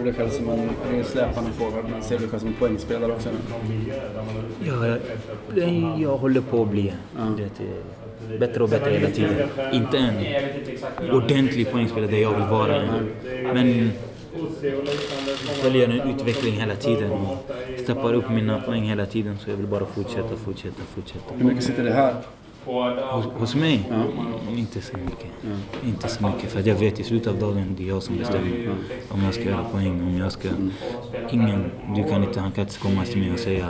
du dig själv som en, det en släpande forward, men ser du dig själv som en poängspelare också? Ja, jag, jag håller på att bli det, är bättre och bättre hela tiden. Inte en ordentlig poängspelare där jag vill vara. Men följer en utveckling hela tiden och steppar upp mina poäng hela tiden. Så jag vill bara fortsätta, fortsätta, fortsätta. Hur mycket sitter det här? Hos, hos mig? Inte så mycket. Inte så mycket. För jag vet i slutet av dagen, det är jag som bestämmer. Om jag ska göra poäng, om jag ska... Ingen, du kan inte, han kan inte komma till mig och säga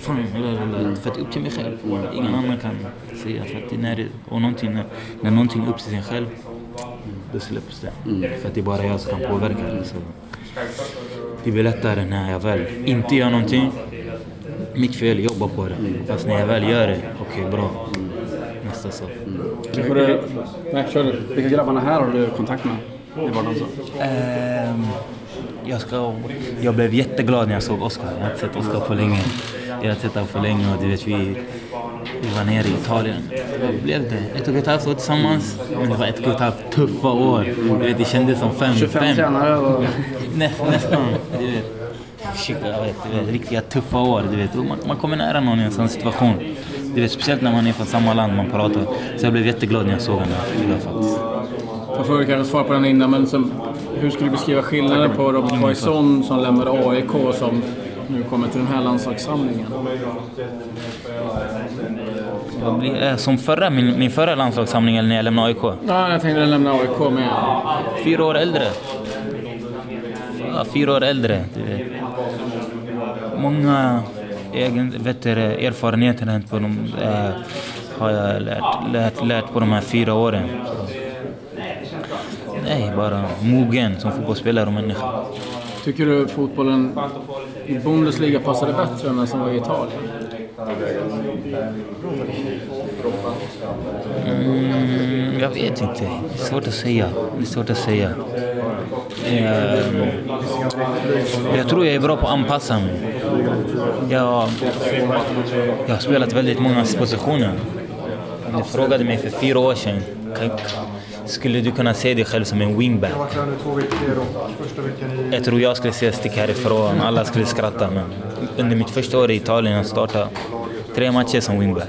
Fan, lalalala. för att upp till mig själv. Ingen annan kan säga. För att när det, och någonting, när, när någonting är upp till sig själv, då släpps det. För att det är bara jag som kan påverka det. Så. Det blir lättare när jag väl inte gör någonting. Mitt fel, jobba på det. Fast när jag väl gör det, okej bra. Nästa sak. Vilka, du, nej, kör du. Vilka grabbarna här har du kontakt med i vardagen? så? Ehm, jag, ska, jag blev jätteglad när jag såg Oscar. Jag har inte sett Oscar på länge. Jag har sett honom för länge och du vet, vi, vi var nere i Italien. Vad blev det? Ett och ett halvt år tillsammans. Men det var ett och ett halvt tuffa år. Du vet, det kändes som fem. 25 fem. tränare och... Nä, nästan. Du vet. Shit, jag vet, du vet, riktiga tuffa år. Du vet. Man, man kommer nära någon i en sån situation. Du vet, speciellt när man är från samma land man pratar. Så jag blev jätteglad när jag såg honom idag faktiskt. Jag får kanske svara på den innan, men som, hur skulle du beskriva skillnaden på Robert Quaison som lämnade AIK och som nu kommer till den här landslagssamlingen? Eh, Som förra, min, min förra landslagssamling eller när jag lämnade AIK. Ja, jag tänkte lämna AIK med. Fyra år äldre. Fyra år äldre. Du vet. Många egen, vet du, erfarenheter på de, eh, har jag lärt, lärt, lärt på de här fyra åren. Nej, bara mogen som fotbollsspelare och människa. Tycker du fotbollen i Bundesliga passade bättre än den som var i Italien? Mm, jag vet inte. Det är svårt att säga. Det är svårt att säga. Eh, jag tror jag är bra på att anpassa mig. Jag, jag har spelat väldigt många positioner. Du frågade mig för fyra år sedan, skulle du kunna se dig själv som en wingback? Jag tror jag skulle säga stick härifrån, alla skulle skratta. Men under mitt första år i Italien, jag startade tre matcher som wingback.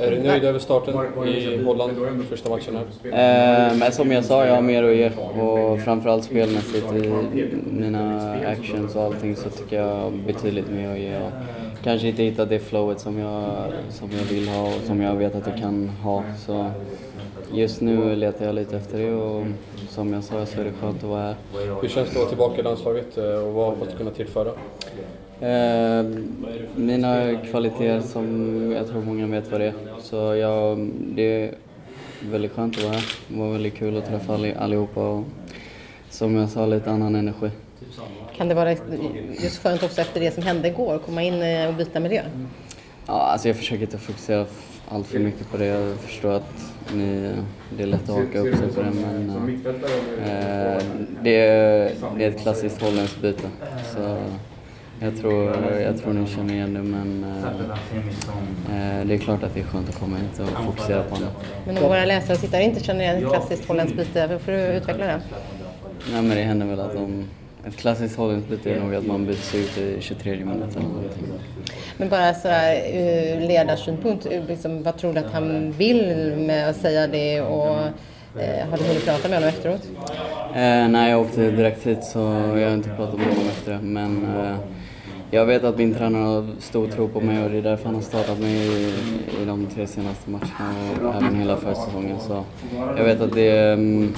Är du nöjd över starten i Holland, första matchen här? Eh, men som jag sa, jag har mer att ge. Och framförallt spelmässigt i mina actions och allting så tycker jag betydligt mer att ge. Och kanske inte hittat det flowet som jag, som jag vill ha och som jag vet att jag kan ha. Så just nu letar jag lite efter det och som jag sa så är det skönt att vara här. Hur känns det att vara tillbaka i landslaget eh, och vad hoppas du kunna tillföra? Eh, mina kvaliteter som jag tror många vet vad det är. Så jag, det är väldigt skönt att vara här. Det var väldigt kul att träffa alli- allihopa och som jag sa, lite annan energi. Kan det vara just skönt också efter det som hände igår, komma in eh, och byta miljö? Ja, alltså jag försöker inte fokusera allt för mycket på det. Jag förstår att ni, det är lätt att haka upp sig på det men eh, det, är, det är ett klassiskt holländskt byte. Så jag tror, jag tror ni känner igen det men eh, eh, det är klart att det är skönt att komma hit och fokusera på annat. Men om våra läsare och tittare inte känner igen ett klassiskt holländskt byte, hur får du utveckla det? Nej men det händer väl att de, ett klassiskt holländskt byte är nog att man byts ut i 23 minuter eller någonting. Men bara så här, ur ledarsynpunkt, ur liksom, vad tror du att han vill med att säga det och eh, har du hunnit prata med honom efteråt? Eh, nej, jag åkte direkt hit så jag har inte pratat med honom efter det. Men eh, jag vet att min tränare har stor tro på mig och det är därför han har startat mig i, i de tre senaste matcherna och även hela försäsongen. Så jag vet att det, mm,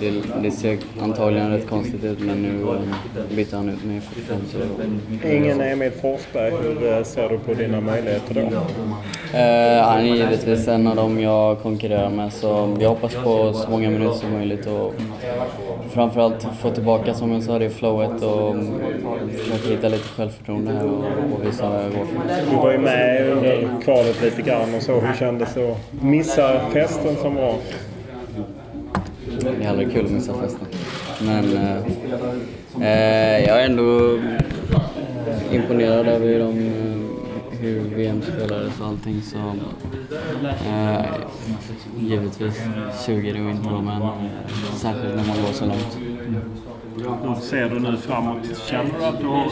det, det ser antagligen rätt konstigt ut men nu eh, bytte han ut mig 45 så... Ingen Emil Forsberg, hur eh, ser du på dina möjligheter då? Eh, han är givetvis en av dem jag konkurrerar med så jag hoppas på så många minuter som möjligt och framförallt få tillbaka, som jag sa, det flowet och försöka hitta lite självförtroende här och, och visa vad jag går för. Du var ju med under kvalet lite grann och så. Hur kändes det att missa festen som var? Det är aldrig kul att missa festen. Men eh, eh jag är ändå imponerad över de, eh, hur VM spelades och allting så eh, givetvis suger det att inte vara med särskilt när man går så långt. Hur ser du nu framåt? Känner du att du har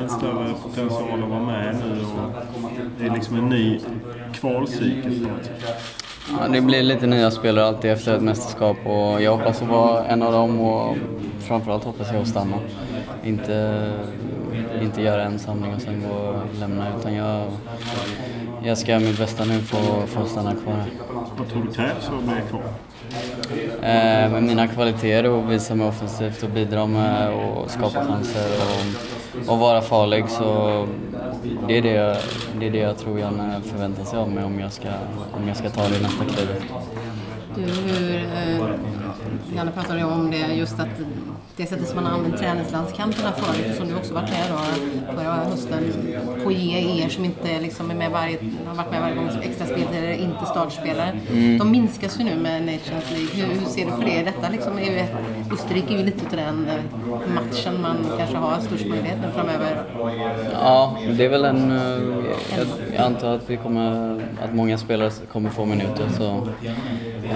en större potential att vara med nu? Och det är liksom en ny kvalcykel på något sätt. Ja, det blir lite nya spelare alltid efter ett mästerskap och jag hoppas att vara en av dem och framförallt hoppas jag att stanna. Inte, inte göra en samling och sen gå och lämna utan jag, jag ska göra mitt bästa nu för, för att stanna kvar här. Vad tror du krävs för att bli kvar? Eh, med mina kvaliteter och visa mig offensivt och bidra med och skapa chanser och, och vara farlig så det är det, jag, det är det jag tror Janne förväntar sig av mig om jag ska, om jag ska ta det nästa klivet. Du, hur, eh, Janne pratade ju om det, just att det sättet som man har använt träningslandskamperna förut, och som du också varit med då förra hösten, på ge er som inte liksom är med varje, har varit med varje gång som extra spelare inte startspelare. Mm. De minskas ju nu med Nations League. Hur, hur ser du på det? Detta liksom är ju, Österrike är ju lite av den eh, matchen man kanske har störst möjlighet nu framöver. Ja, det är väl en... eh, Jag, jag antar att, vi kommer, att många spelare kommer få minuter så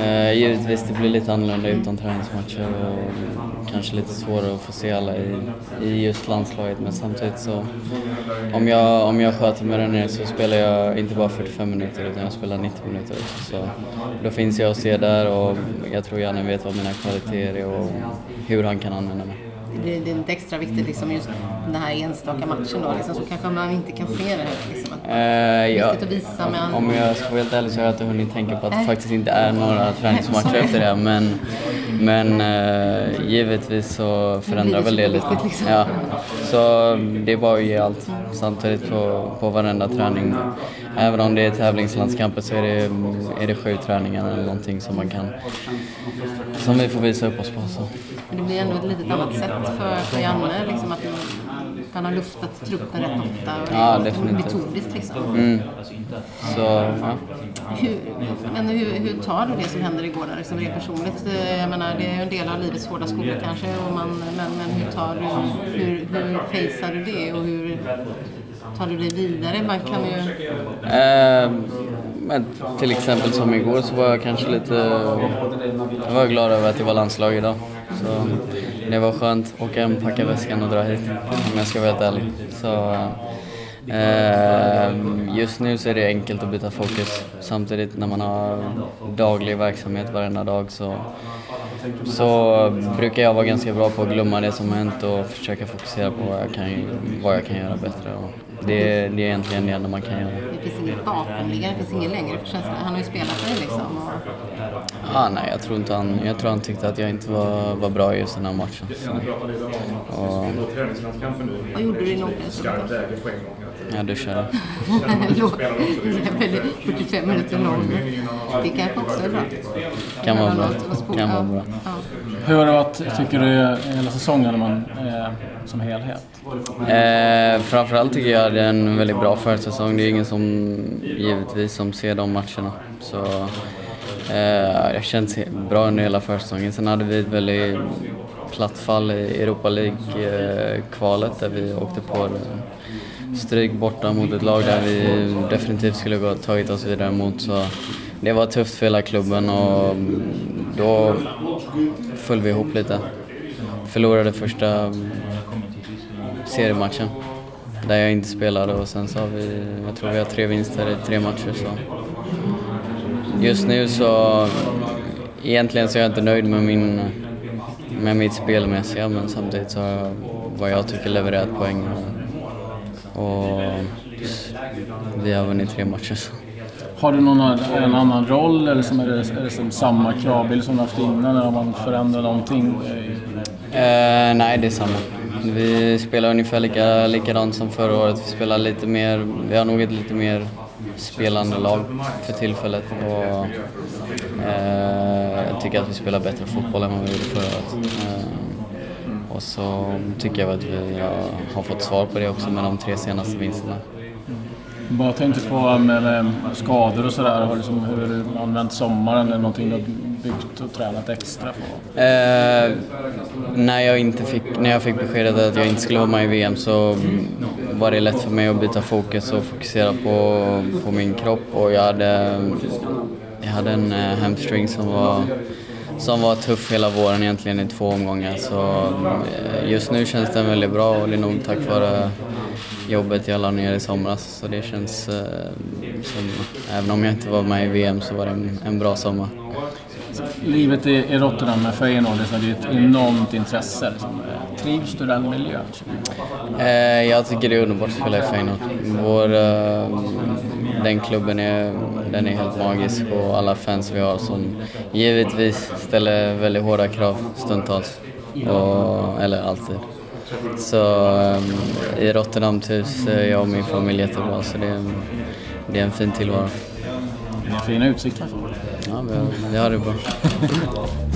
eh, givetvis det blir lite annorlunda utan träningsmatcher och kanske lite svårare att få se alla i, i just landslaget men samtidigt så om jag, om jag sköter mig där nere så spelar jag inte bara 45 minuter utan jag spelar 90 minuter så då finns jag att se där och jag tror Janne vet vad mina kvaliteter är och hur han kan använda mig. Det blir det är inte extra viktigt liksom just den här enstaka matchen då liksom, så kanske man inte kan se det här. Liksom, att, Eh, ja, att visa, men- Om jag ska vara helt ärlig så har jag inte hunnit tänka på att det faktiskt inte är några träningsmatcher efter det. Men, men eh, givetvis så förändrar väl det lite. liksom. Ja. Så det är bara att ge allt samtidigt på, på varenda träning. Även om det är tävlingslandskamper så är det, är det sju träningar eller någonting som man kan som vi får visa upp oss på. Så. Men det blir ändå ett litet annat sätt för, för Janne, liksom att han har luftat truppen rätt ofta och det Ja, är definitivt. metodiskt liksom. Mm. Så, ja. Hur, men hur, hur tar du det som händer igår där, liksom rent personligt? Jag menar, det är ju en del av livets hårda skola kanske, och man, men, men hur tar du, hur, hur facear du det och hur tar du dig vidare? Man kan ju... Eh, men till exempel som igår så var jag kanske lite... Jag var glad över att det var landslag idag. Så det var skönt att åka hem, packa väskan och dra hit om jag ska vara helt ärlig. Så, eh, just nu så är det enkelt att byta fokus. Samtidigt när man har daglig verksamhet varenda dag så så brukar jag vara ganska bra på att glömma det som har hänt och försöka fokusera på vad jag kan, vad jag kan göra bättre. Och det, det är egentligen det enda man kan göra. Det finns inget bakomliggande, det finns ingen längre för känslan. Han har ju spelat för dig liksom. Och, Ah, nej, jag tror inte han... Jag tror han tyckte att jag inte var, var bra i just den här matchen. Så, och, vad gjorde du i omklädningsrummet? Jag duschade. Låg- det är väl 45 minuter lång. Det kanske också är bra. Kan vara bra. Kan vara bra. Ja. Hur har det varit, tycker du, hela säsongen man, eh, som helhet? Eh, framförallt tycker jag det är en väldigt bra försäsong. Det är ingen som givetvis som ser de matcherna. Så eh, jag känns bra under hela försäsongen. Sen hade vi ett väldigt platt fall i Europa League-kvalet där vi åkte på stryk borta mot ett lag där vi definitivt skulle ha tagit oss vidare mot. Så det var tufft för hela klubben och mm, då föll vi ihop lite. Förlorade första mm, seriematchen där jag inte spelade och sen så har vi, jag tror vi har tre vinster i tre matcher så. Just nu så, egentligen så är jag inte nöjd med min, med mitt spelmässiga men samtidigt så har jag vad jag tycker levererat poäng och, och vi har vunnit tre matcher så. Har du någon en annan roll eller som är, det, är det som samma kravbild som du haft innan eller har man förändrat någonting? Eh, nej, det är samma. Vi spelar ungefär lika, likadant som förra året. Vi spelar lite mer, vi har nog ett lite mer spelande lag för tillfället. Och, eh, jag tycker att vi spelar bättre fotboll än vad vi gjorde förra året. Eh, och så tycker jag att vi har fått svar på det också med de tre senaste vinsterna. Bara tänkte på med, med skador och sådär. Liksom, hur du använt sommaren? Är det någonting du har byggt och tränat extra på? Eh, när, jag inte fick, när jag fick beskedet att jag inte skulle vara med i VM så var det lätt för mig att byta fokus och fokusera på, på min kropp. Och jag hade, jag hade en eh, hamstring som var, som var tuff hela våren egentligen i två omgångar. Så eh, just nu känns den väldigt bra och det är nog tack vare jobbet jag la ner i somras. Så det känns eh, som, även om jag inte var med i VM så var det en, en bra sommar. Livet i, i Rotterdam med Feyenoord, det är ett enormt intresse. Liksom. Trivs du i den miljön? Eh, jag tycker det är underbart att spela i Feyenoord. Vår, eh, den klubben är, den är helt magisk och alla fans vi har som givetvis ställer väldigt hårda krav stundtals. Och, eller alltid. Så um, i Rotterdam trivs jag och min familj jättebra så det är, det är en fin tillvaro. Fina utsikter. Ja, vi har det bra.